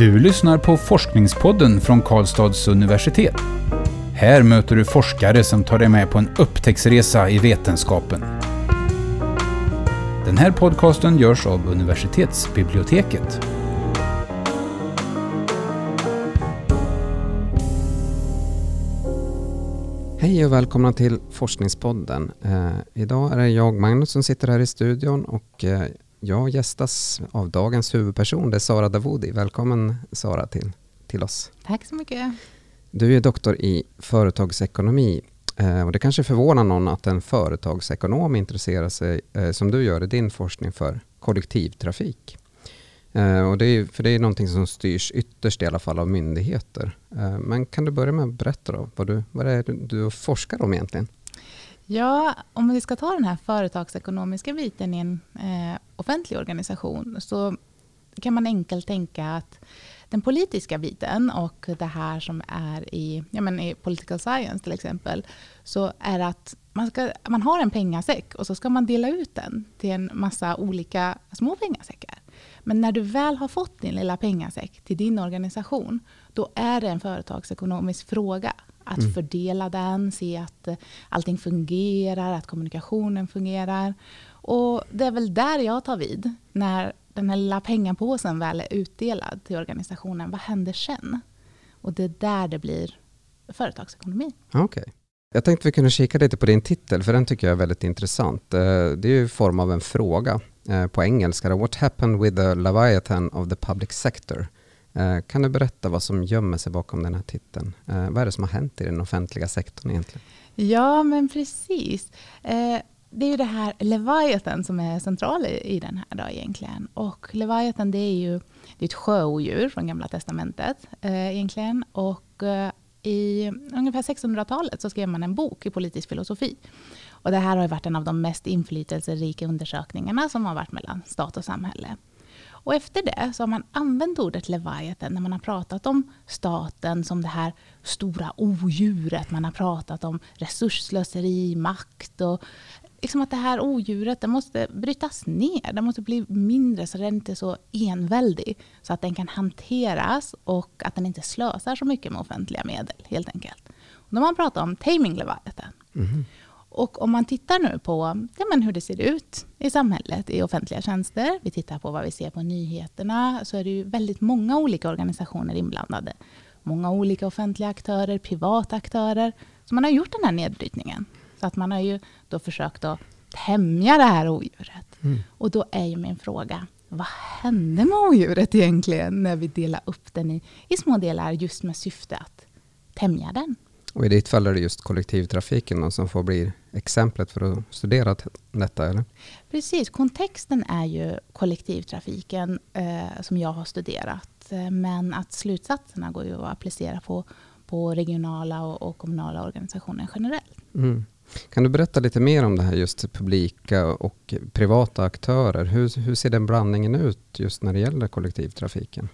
Du lyssnar på Forskningspodden från Karlstads universitet. Här möter du forskare som tar dig med på en upptäcktsresa i vetenskapen. Den här podcasten görs av universitetsbiblioteket. Hej och välkomna till Forskningspodden. Eh, idag är det jag, Magnus, som sitter här i studion och eh, jag gästas av dagens huvudperson, det är Sara Davoudi. Välkommen Sara till, till oss. Tack så mycket. Du är doktor i företagsekonomi eh, och det kanske förvånar någon att en företagsekonom intresserar sig, eh, som du gör i din forskning, för kollektivtrafik. Eh, och det är, för det är någonting som styrs ytterst i alla fall av myndigheter. Men kan du börja med att berätta då, vad, du, vad det är du forskar om egentligen? Ja, om vi ska ta den här företagsekonomiska biten i en eh, offentlig organisation så kan man enkelt tänka att den politiska biten och det här som är i, ja men i political science till exempel, så är att man, ska, man har en pengasäck och så ska man dela ut den till en massa olika små pengasäckar. Men när du väl har fått din lilla pengasäck till din organisation, då är det en företagsekonomisk fråga. Att mm. fördela den, se att eh, allting fungerar, att kommunikationen fungerar. Och det är väl där jag tar vid. När den här lilla pengapåsen väl är utdelad till organisationen, vad händer sen? Och det är där det blir företagsekonomi. Okej. Okay. Jag tänkte vi kunde kika lite på din titel, för den tycker jag är väldigt intressant. Eh, det är ju i form av en fråga eh, på engelska. What happened with the Leviathan of the public sector? Eh, kan du berätta vad som gömmer sig bakom den här titeln? Eh, vad är det som har hänt i den offentliga sektorn egentligen? Ja, men precis. Eh, det är ju det här Leviathan som är central i den här då egentligen. Och Leviathan det är ju det är ett sjöodjur från Gamla Testamentet egentligen. Och i ungefär 1600-talet så skrev man en bok i politisk filosofi. Och det här har varit en av de mest inflytelserika undersökningarna som har varit mellan stat och samhälle. Och efter det så har man använt ordet Leviathan när man har pratat om staten som det här stora odjuret. Man har pratat om resursslöseri, makt och liksom att det här odjuret det måste brytas ner. Det måste bli mindre så den inte är så enväldig. Så att den kan hanteras och att den inte slösar så mycket med offentliga medel helt enkelt. Och då har man pratat om taming leviathan. Mm. Och om man tittar nu på ja, men hur det ser ut i samhället i offentliga tjänster, vi tittar på vad vi ser på nyheterna, så är det ju väldigt många olika organisationer inblandade. Många olika offentliga aktörer, privata aktörer. Så man har gjort den här nedbrytningen. Så att man har ju då försökt att tämja det här odjuret. Mm. Och då är ju min fråga, vad hände med odjuret egentligen när vi delar upp den i, i små delar just med syfte att tämja den? Och i ditt fall är det just kollektivtrafiken som får bli exemplet för att studera detta, eller? Precis, kontexten är ju kollektivtrafiken eh, som jag har studerat. Eh, men att slutsatserna går ju att applicera på, på regionala och, och kommunala organisationer generellt. Mm. Kan du berätta lite mer om det här just publika och privata aktörer? Hur, hur ser den blandningen ut just när det gäller kollektivtrafiken?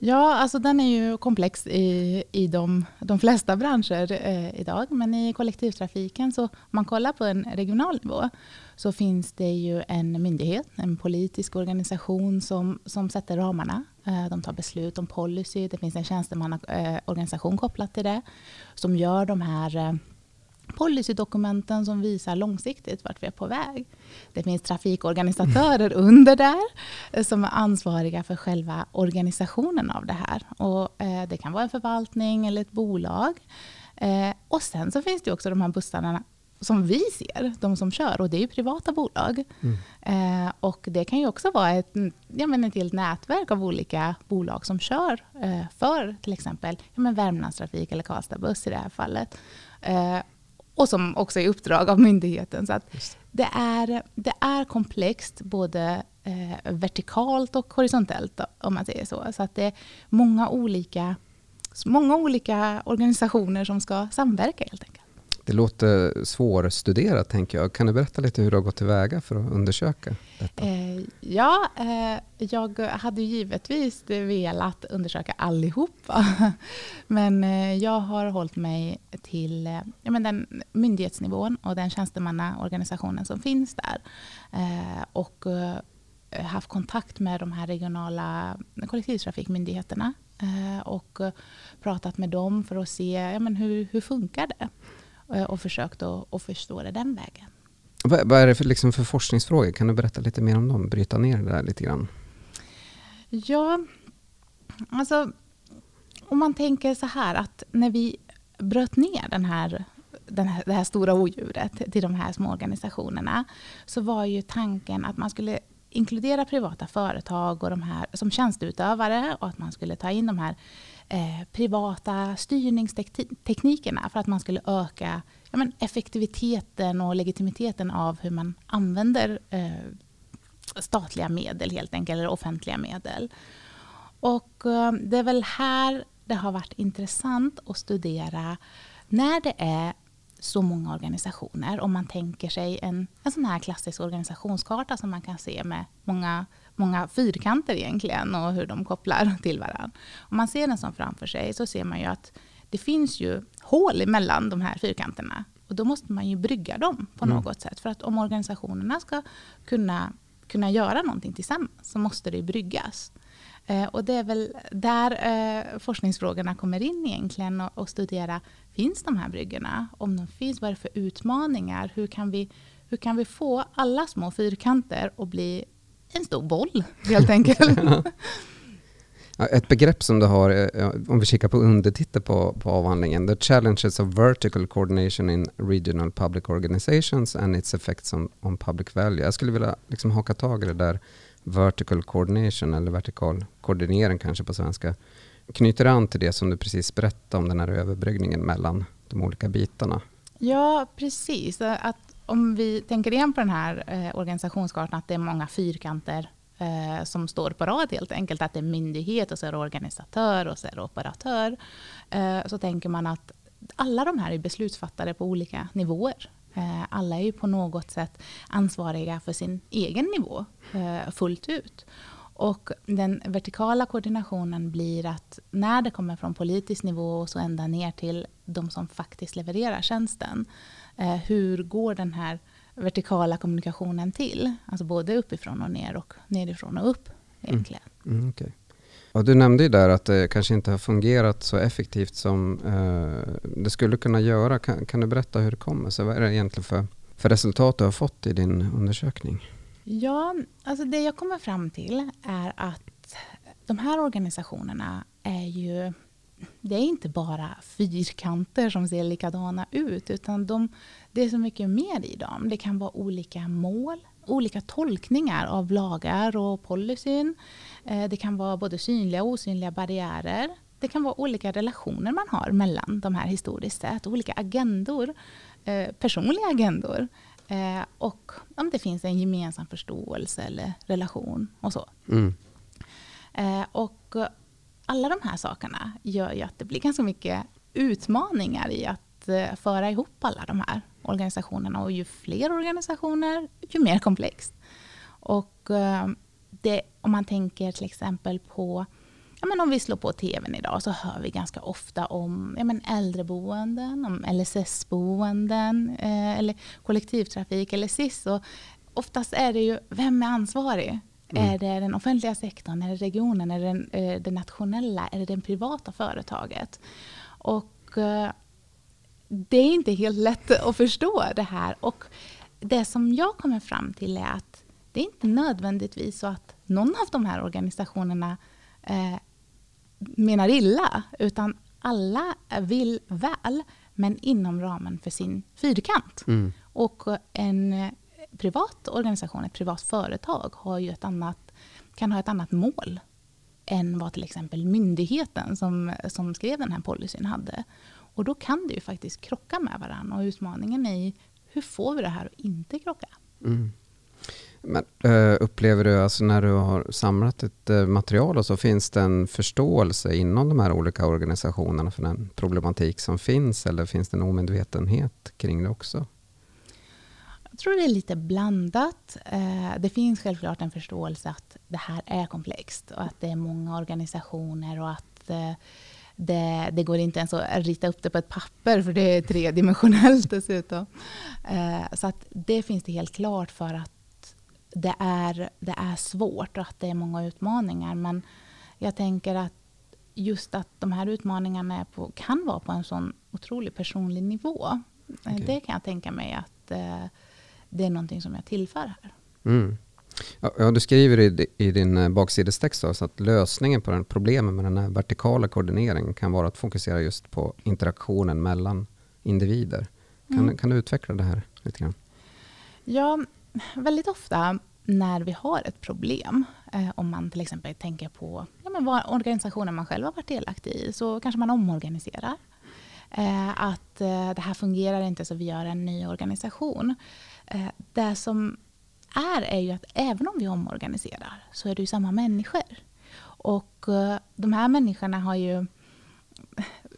Ja, alltså den är ju komplex i, i de, de flesta branscher eh, idag. Men i kollektivtrafiken, så om man kollar på en regional nivå, så finns det ju en myndighet, en politisk organisation som, som sätter ramarna. Eh, de tar beslut om policy. Det finns en tjänstemannaorganisation eh, kopplat till det, som gör de här eh, policydokumenten som visar långsiktigt vart vi är på väg. Det finns trafikorganisatörer under där eh, som är ansvariga för själva organisationen av det här. Och, eh, det kan vara en förvaltning eller ett bolag. Eh, och sen så finns det också de här bussarna som vi ser, de som kör, och det är ju privata bolag. Mm. Eh, och det kan ju också vara ett, ja, men ett helt nätverk av olika bolag som kör eh, för till exempel ja, men Värmlandstrafik eller Karlstad Buss i det här fallet. Eh, och som också är uppdrag av myndigheten. Så att det, är, det är komplext både eh, vertikalt och horisontellt om man säger så. Så att det är många olika, många olika organisationer som ska samverka helt enkelt. Det låter svårstuderat tänker jag. Kan du berätta lite hur du har gått tillväga för att undersöka detta? Eh, ja, eh, jag hade givetvis velat undersöka allihopa. Men eh, jag har hållit mig till eh, men den myndighetsnivån och den tjänstemannaorganisationen som finns där. Eh, och eh, haft kontakt med de här regionala kollektivtrafikmyndigheterna eh, och pratat med dem för att se ja, men hur, hur funkar det och försökt att, att förstå det den vägen. Vad, vad är det för, liksom för forskningsfrågor? Kan du berätta lite mer om dem? Bryta ner det där lite grann. Ja, alltså om man tänker så här att när vi bröt ner den här, den här, det här stora odjuret till de här små organisationerna så var ju tanken att man skulle inkludera privata företag och de här som tjänsteutövare och att man skulle ta in de här eh, privata styrningsteknikerna för att man skulle öka ja, men effektiviteten och legitimiteten av hur man använder eh, statliga medel helt enkelt, eller offentliga medel. Och eh, det är väl här det har varit intressant att studera när det är så många organisationer. Om man tänker sig en, en sån här klassisk organisationskarta som man kan se med många, många fyrkanter egentligen och hur de kopplar till varandra. Om man ser den som framför sig så ser man ju att det finns ju hål emellan de här fyrkanterna. Och då måste man ju brygga dem på mm. något sätt. För att om organisationerna ska kunna, kunna göra någonting tillsammans så måste det bryggas. Eh, och det är väl där eh, forskningsfrågorna kommer in egentligen och, och, studera, finns de här bryggorna? Om de finns, vad är det för utmaningar? Hur kan vi, hur kan vi få alla små fyrkanter att bli en stor boll helt enkelt? Ett begrepp som du har, eh, om vi kikar på undertitel på, på avhandlingen, The Challenges of Vertical Coordination in Regional Public Organizations and its effects on, on public value. Jag skulle vilja liksom haka tag i det där vertical coordination eller vertikal koordinering kanske på svenska knyter an till det som du precis berättade om den här överbryggningen mellan de olika bitarna. Ja, precis. Att om vi tänker igen på den här eh, organisationskartan, att det är många fyrkanter eh, som står på rad helt enkelt. Att det är myndighet och så är det organisatör och så är det operatör. Eh, så tänker man att alla de här är beslutsfattare på olika nivåer. Eh, alla är ju på något sätt ansvariga för sin egen nivå eh, fullt ut. Och den vertikala koordinationen blir att när det kommer från politisk nivå och så ända ner till de som faktiskt levererar tjänsten. Eh, hur går den här vertikala kommunikationen till? Alltså både uppifrån och ner och nerifrån och upp egentligen. Mm. Mm, okay. Och du nämnde ju där att det kanske inte har fungerat så effektivt som eh, det skulle kunna göra. Kan, kan, du berätta hur det kommer sig? Vad är det egentligen för, för resultat du har fått i din undersökning? Ja, alltså det jag kommer fram till är att de här organisationerna är ju det är inte bara fyrkanter som ser likadana ut, utan de, det är så mycket mer i dem. Det kan vara olika mål, olika tolkningar av lagar och policyn. Eh, det kan vara både synliga och osynliga barriärer. Det kan vara olika relationer man har mellan de här historiskt sett, olika agendor, eh, personliga agendor. Eh, och om det finns en gemensam förståelse eller relation och så. Mm. Och alla de här sakerna gör ju att det blir ganska mycket utmaningar i att föra ihop alla de här organisationerna. Och ju fler organisationer, ju mer komplext. Och det, om man tänker till exempel på Ja, men om vi slår på tvn idag så hör vi ganska ofta om ja, men äldreboenden, om LSS-boenden eh, eller kollektivtrafik eller SIS. Och oftast är det ju, vem är ansvarig? Mm. Är det den offentliga sektorn, är det regionen, är det den, eh, det nationella, är det det privata företaget? Och eh, det är inte helt lätt att förstå det här. Och det som jag kommer fram till är att det är inte nödvändigtvis så att någon av de här organisationerna eh, menar illa, utan alla vill väl, men inom ramen för sin fyrkant. Mm. Och en privat organisation, ett privat företag, har ju ett annat, kan ha ett annat mål än vad till exempel myndigheten som, som skrev den här policyn hade. Och då kan det ju faktiskt krocka med varandra. Och utmaningen är hur får vi det här att inte krocka? Mm. Men, eh, upplever du, alltså när du har samlat ett eh, material, och så finns det en förståelse inom de här olika organisationerna för den problematik som finns, eller finns det en omedvetenhet kring det också? Jag tror det är lite blandat. Eh, det finns självklart en förståelse att det här är komplext och att det är många organisationer och att det, det, går inte ens att rita upp det på ett papper för det är tredimensionellt dessutom. så att det finns det helt klart för att det är, det är svårt och att det är många utmaningar. Men jag tänker att just att de här utmaningarna på, kan vara på en sån otroligt personlig nivå. Okay. Det kan jag tänka mig att eh, det är någonting som jag tillför här. Mm. Ja, du skriver i, i din eh, baksidestext också att lösningen på den problemet med den här vertikala koordineringen kan vara att fokusera just på interaktionen mellan individer. Kan, mm. kan du utveckla det här lite grann? Ja, väldigt ofta när vi har ett problem, eh, om man till exempel tänker på ja, men vad organisationen man själv har varit delaktig i, så kanske man omorganiserar. Eh, att eh, det här fungerar inte så vi gör en ny organisation. Eh, det som är, är ju att även om vi omorganiserar så är det ju samma människor. Och eh, de här människorna har ju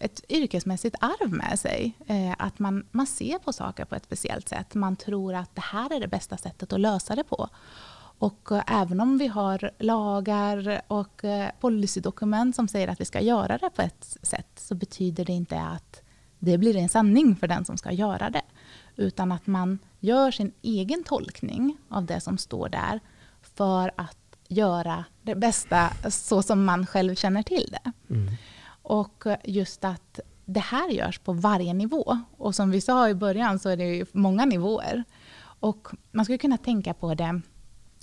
ett yrkesmässigt arv med sig. Eh, att man, man ser på saker på ett speciellt sätt. Man tror att det här är det bästa sättet att lösa det på. Och eh, även om vi har lagar och eh, policydokument som säger att vi ska göra det på ett sätt så betyder det inte att det blir en sanning för den som ska göra det. Utan att man gör sin egen tolkning av det som står där för att göra det bästa så som man själv känner till det. Mm. Och just att det här görs på varje nivå. Och som vi sa i början så är det många nivåer. Och man skulle kunna tänka på det,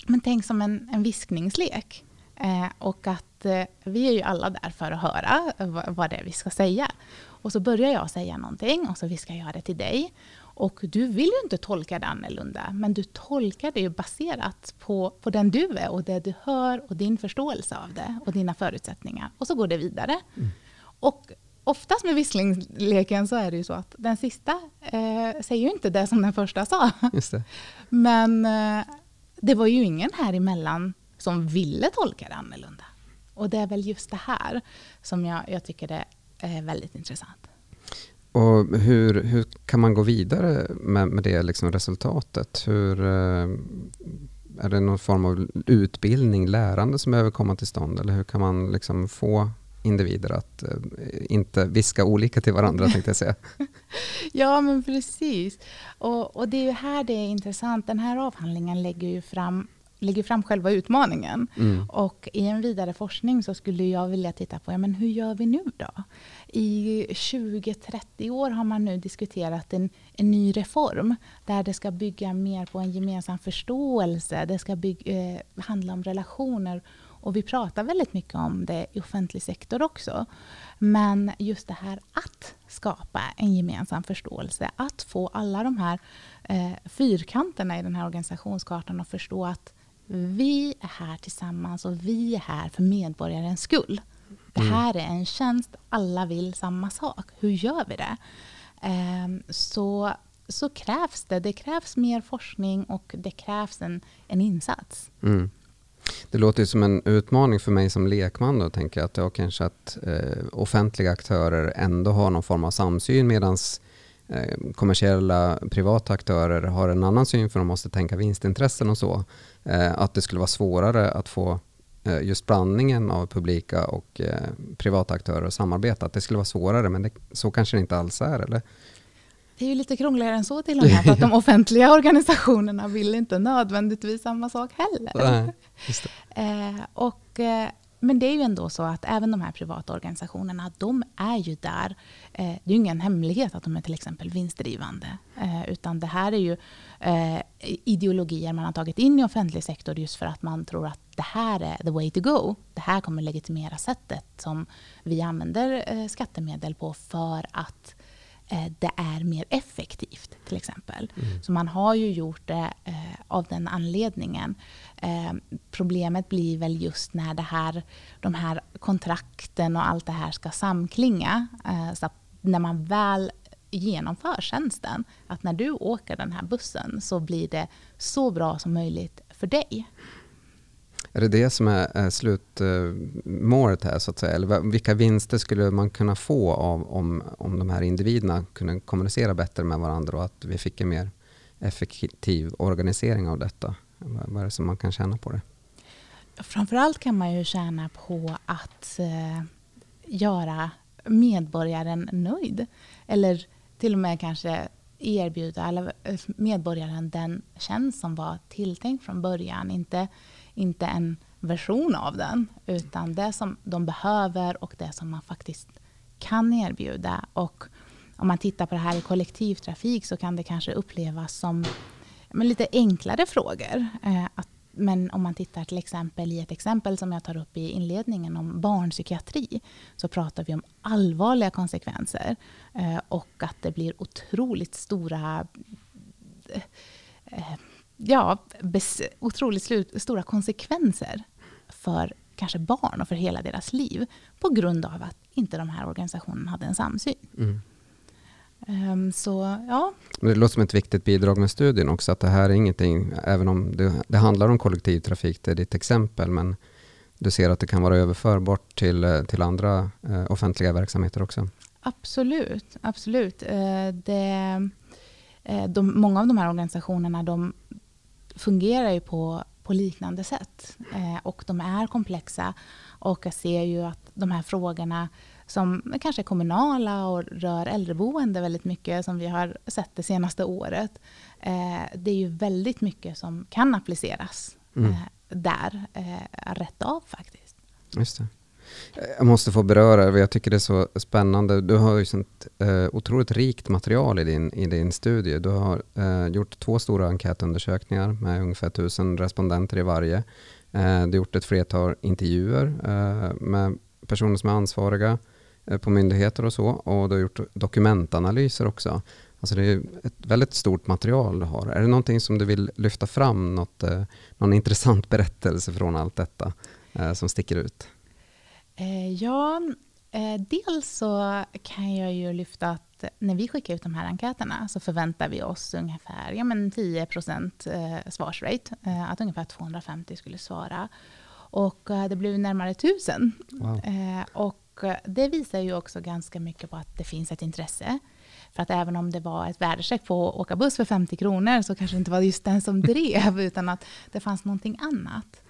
men tänk som en, en viskningslek. Eh, och att eh, vi är ju alla där för att höra vad, vad det är vi ska säga. Och så börjar jag säga någonting och så viskar jag det till dig. Och du vill ju inte tolka det annorlunda, men du tolkar det ju baserat på, på den du är och det du hör och din förståelse av det och dina förutsättningar. Och så går det vidare. Mm. Och oftast med visslingsleken så är det ju så att den sista eh, säger ju inte det som den första sa. Men eh, det var ju ingen här emellan som ville tolka det annorlunda. Och det är väl just det här som jag, jag tycker det är väldigt intressant. Och hur, hur kan man gå vidare med, med det liksom resultatet? Hur, eh, är det någon form av utbildning, lärande som behöver komma till stånd? Eller hur kan man liksom få individer att eh, inte viska olika till varandra, tänkte jag säga. ja, men precis. Och, och det är ju här det är intressant. Den här avhandlingen lägger ju fram lägger fram själva utmaningen. Mm. Och i en vidare forskning så skulle jag vilja titta på, ja, men hur gör vi nu då? I 20-30 år har man nu diskuterat en, en ny reform där det ska bygga mer på en gemensam förståelse. Det ska bygga, eh, handla om relationer och vi pratar väldigt mycket om det i offentlig sektor också. Men just det här att skapa en gemensam förståelse, att få alla de här eh, fyrkanterna i den här organisationskartan att förstå att vi är här tillsammans och vi är här för medborgarens skull. Det mm. här är en tjänst, alla vill samma sak. Hur gör vi det? Eh, så, så krävs det. Det krävs mer forskning och det krävs en, en insats. Mm. Det låter som en utmaning för mig som lekman då, tänker jag, att jag kanske att eh, offentliga aktörer ändå har någon form av samsyn medan eh, kommersiella privata aktörer har en annan syn för de måste tänka vinstintressen och så. Eh, att det skulle vara svårare att få eh, just blandningen av publika och eh, privata aktörer att samarbeta. Att det skulle vara svårare, men det, så kanske det inte alls är, eller? Det är ju lite krångligare än så till och med, för att de offentliga organisationerna vill inte nödvändigtvis samma sak heller. Nej, eh, och, eh, men det är ju ändå så att även de här privata organisationerna, de är ju där. Eh, det är ju ingen hemlighet att de är till exempel vinstdrivande. Eh, utan det här är ju eh, ideologier man har tagit in i offentlig sektor just för att man tror att det här är the way to go. Det här kommer legitimera sättet som vi använder eh, skattemedel på för att det är mer effektivt till exempel. Mm. Så man har ju gjort det eh, av den anledningen. Eh, problemet blir väl just när det här, de här kontrakten och allt det här ska samklinga. Eh, så när man väl genomför tjänsten, att när du åker den här bussen så blir det så bra som möjligt för dig. Är det det som är, slutmålet här så att säga? Eller vilka vinster skulle man kunna få av om, om de här individerna kunde kommunicera bättre med varandra och att vi fick en mer effektiv organisering av detta? Vad är det som man kan tjäna på det? Framförallt kan man ju tjäna på att eh, göra medborgaren nöjd. Eller till och med kanske erbjuda eh, medborgaren den tjänst som var tilltänkt från början. Inte, inte en version av den, utan det som de behöver och det som man faktiskt kan erbjuda. Och om man tittar på det här i kollektivtrafik så kan det kanske upplevas som men lite enklare frågor. Eh, att, men om man tittar till exempel i ett exempel som jag tar upp i inledningen om barnpsykiatri så pratar vi om allvarliga konsekvenser eh, och att det blir otroligt stora eh, eh ja, otroligt stora konsekvenser för kanske barn och för hela deras liv på grund av att inte de här organisationerna hade en samsyn. Mm. Um, så, ja. Det låter som ett viktigt bidrag med studien också, att det här är ingenting, även om det, det handlar om kollektivtrafik, det är ditt exempel, men du ser att det kan vara överförbart till, till andra eh, offentliga verksamheter också? Absolut, absolut. Eh, det, eh, de, många av de här organisationerna de fungerar ju på, på liknande sätt eh, och de är komplexa och jag ser ju att de här frågorna som kanske är kommunala och rör äldreboende väldigt mycket som vi har sett det senaste året. Eh, det är ju väldigt mycket som kan appliceras mm. eh, där, eh, rätt av faktiskt. Just det. Jag måste få beröra det, jag tycker det är så spännande. Du har ju sånt eh, otroligt rikt material i din, i din studie. Du har eh, gjort två stora enkätundersökningar med ungefär tusen respondenter i varje. Eh, du har gjort ett flertal intervjuer eh, med personer som är ansvariga Eh, på myndigheter och så. Och du har gjort dokumentanalyser också. Alltså det är ett väldigt stort material du har. Är det någonting som du vill lyfta fram? Något, eh, någon intressant berättelse från allt detta eh, som sticker ut? Ja, dels så kan jag ju lyfta att när vi skickar ut de här enkäterna så förväntar vi oss ungefär ja, men 10 procent svarsrate. Att ungefär 250 skulle svara. Och det blev närmare 1000. Wow. Och och det visar ju också ganska mycket på att det finns ett intresse. För att även om det var ett värdecheck på att åka buss för 50 kronor så kanske det inte var just den som drev utan att det fanns någonting annat.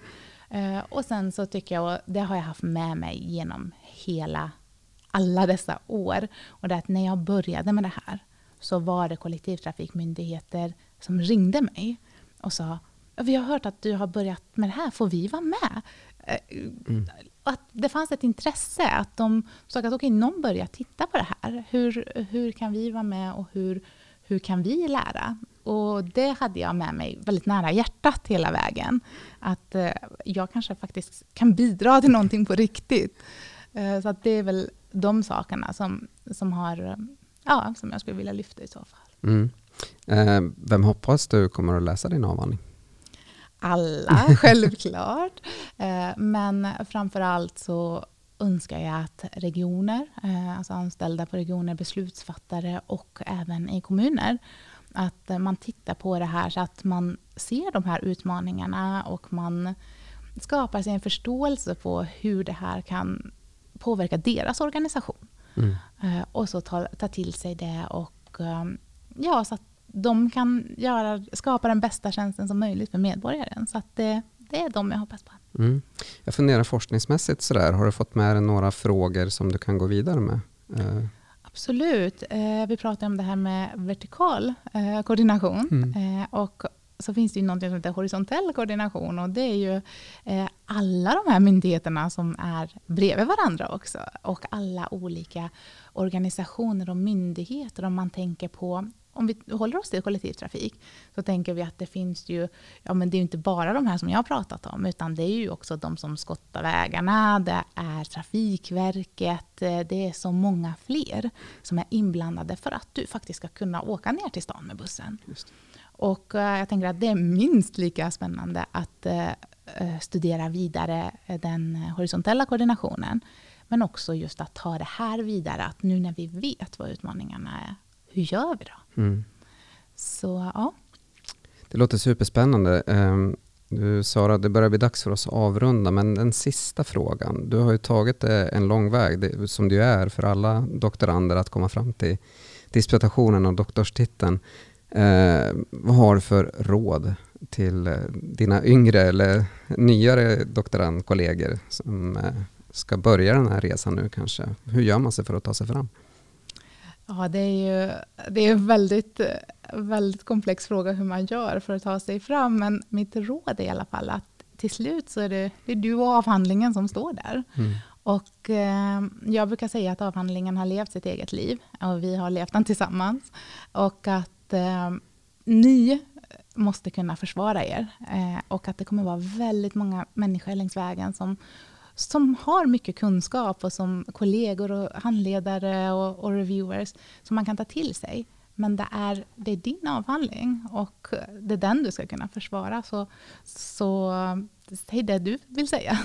Eh, och sen så tycker jag, och det har jag haft med mig genom hela, alla dessa år, och det är att när jag började med det här så var det kollektivtrafikmyndigheter som ringde mig och sa vi har hört att du har börjat med det här, får vi vara med? Eh, mm att det fanns ett intresse, att de såg att okay, någon börjar titta på det här. Hur, hur kan vi vara med och hur, hur kan vi lära? Och det hade jag med mig väldigt nära hjärtat hela vägen. Att eh, jag kanske faktiskt kan bidra till någonting på riktigt. Eh, så att det är väl de sakerna som, som, har, ja, som jag skulle vilja lyfta i så fall. Mm. Eh, vem hoppas du kommer att läsa din avhandling? alla, självklart. Men framför allt så önskar jag att regioner, eh, alltså anställda på regioner, beslutsfattare och även i kommuner, att man tittar på det här så att man ser de här utmaningarna och man skapar sig en förståelse på hur det här kan påverka deras organisation. Mm. Eh, och så ta, ta till sig det och ja, så att de kan göra, skapa den bästa tjänsten som möjligt för medborgaren. Så att det, det är de jag hoppas på. Mm. Jag funderar forskningsmässigt sådär, har du fått med dig några frågor som du kan gå vidare med? Uh. Absolut. Eh, vi pratade om det här med vertikal eh, koordination. Mm. Eh, och så finns det ju något som heter horisontell koordination och det är ju eh, alla de här myndigheterna som är bredvid varandra också. Och alla olika organisationer och myndigheter om man tänker på om vi håller oss till kollektivtrafik, så tänker vi att det finns ju, ja men det är ju inte bara de här som jag har pratat om, utan det är ju också de som skottar vägarna, det är Trafikverket, eh, det är så många fler som är inblandade för att du faktiskt ska kunna åka ner till stan med bussen. Och eh, jag tänker att det är minst lika spännande att eh, studera vidare den horisontella koordinationen. Men också just att ta det här vidare, att nu när vi vet vad utmaningarna är, hur gör vi då? Mm. Så ja. Det låter superspännande. Um, du, Sara, det börjar bli dags för oss att avrunda, men den sista frågan. Du har ju tagit en lång väg, det, som ju är för alla doktorander, att komma fram till disputationen och doktorstiteln. Eh, vad har du för råd till eh, dina yngre eller nyare doktorandkollegor som eh, ska börja den här resan nu kanske? Hur gör man sig för att ta sig fram? Ja, det är ju det är en väldigt, väldigt komplex fråga hur man gör för att ta sig fram. Men mitt råd är i alla fall att till slut så är det, det är du och avhandlingen som står där. Mm. Och eh, jag brukar säga att avhandlingen har levt sitt eget liv och vi har levt den tillsammans. Och att eh, ni måste kunna försvara er. Eh, och att det kommer vara väldigt många människor längs vägen som, som har mycket kunskap och som kollegor och handledare och, och reviewers som man kan ta till sig. Men det är, det är din avhandling och det är den du ska kunna försvara. Så, så säg det du vill säga.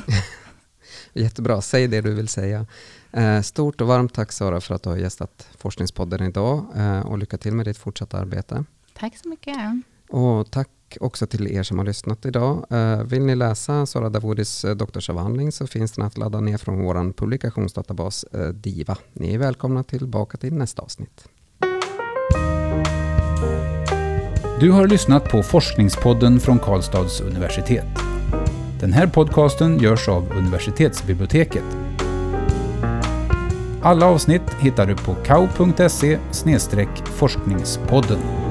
Jättebra, säg det du vill säga. Eh, stort och varmt tack Sara för att du har gästat Forskningspodden idag eh, och lycka till med ditt fortsatta arbete. Tack så mycket. Och tack också till er som har lyssnat idag. Eh, vill ni läsa Sara Davoudis eh, doktorsavhandling så finns den att ladda ner från vår publikationsdatabas eh, DIVA. Ni är välkomna tillbaka till nästa avsnitt. Du har lyssnat på Forskningspodden från Karlstads universitet. Den här podcasten görs av universitetsbiblioteket. Alla avsnitt hittar du på kau.se forskningspodden.